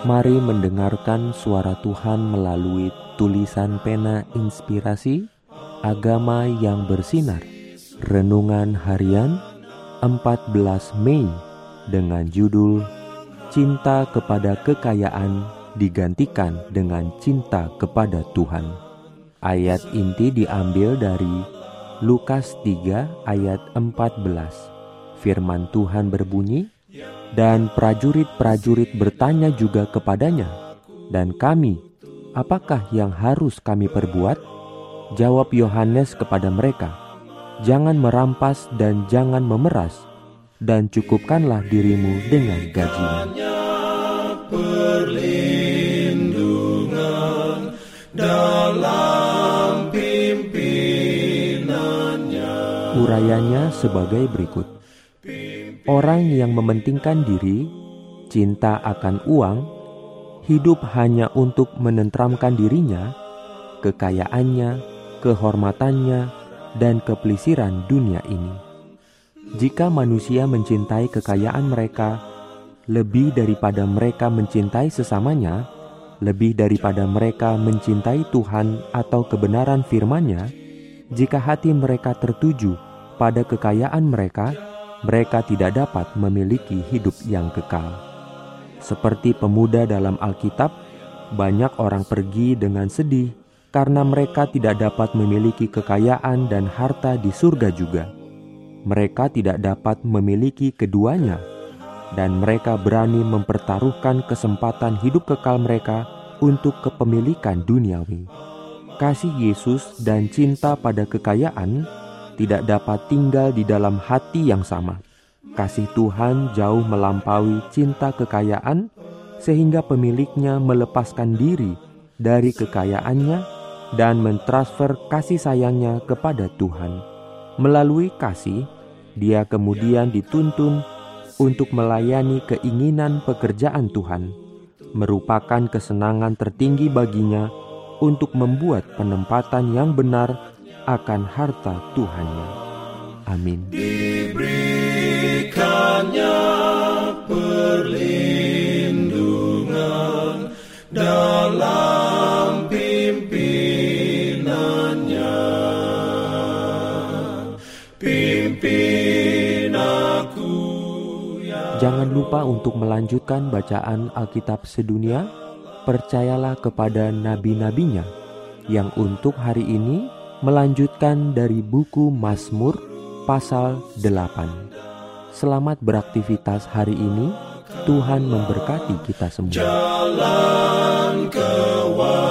Mari mendengarkan suara Tuhan melalui tulisan pena inspirasi Agama yang bersinar. Renungan harian 14 Mei dengan judul Cinta kepada kekayaan digantikan dengan cinta kepada Tuhan. Ayat inti diambil dari Lukas 3 ayat 14 Firman Tuhan berbunyi, dan prajurit-prajurit bertanya juga kepadanya, "Dan kami, apakah yang harus kami perbuat?" Jawab Yohanes kepada mereka, "Jangan merampas dan jangan memeras, dan cukupkanlah dirimu dengan gajimu." Urayanya sebagai berikut. Orang yang mementingkan diri, cinta akan uang, hidup hanya untuk menentramkan dirinya, kekayaannya, kehormatannya, dan kepelisiran dunia ini. Jika manusia mencintai kekayaan mereka lebih daripada mereka mencintai sesamanya, lebih daripada mereka mencintai Tuhan atau kebenaran firman-Nya, jika hati mereka tertuju pada kekayaan mereka, mereka tidak dapat memiliki hidup yang kekal. Seperti pemuda dalam Alkitab, banyak orang pergi dengan sedih karena mereka tidak dapat memiliki kekayaan dan harta di surga juga. Mereka tidak dapat memiliki keduanya, dan mereka berani mempertaruhkan kesempatan hidup kekal mereka untuk kepemilikan duniawi. Kasih Yesus dan cinta pada kekayaan tidak dapat tinggal di dalam hati yang sama. Kasih Tuhan jauh melampaui cinta kekayaan, sehingga pemiliknya melepaskan diri dari kekayaannya dan mentransfer kasih sayangnya kepada Tuhan. Melalui kasih, dia kemudian dituntun untuk melayani keinginan pekerjaan Tuhan, merupakan kesenangan tertinggi baginya untuk membuat penempatan yang benar akan harta Tuhannya. Amin. Diberikannya perlindungan dalam pimpinannya. Pimpin aku ya Jangan lupa untuk melanjutkan bacaan Alkitab sedunia. Percayalah kepada nabi-nabinya yang untuk hari ini melanjutkan dari buku Mazmur pasal 8. Selamat beraktivitas hari ini. Tuhan memberkati kita semua. Jalan kewajiban.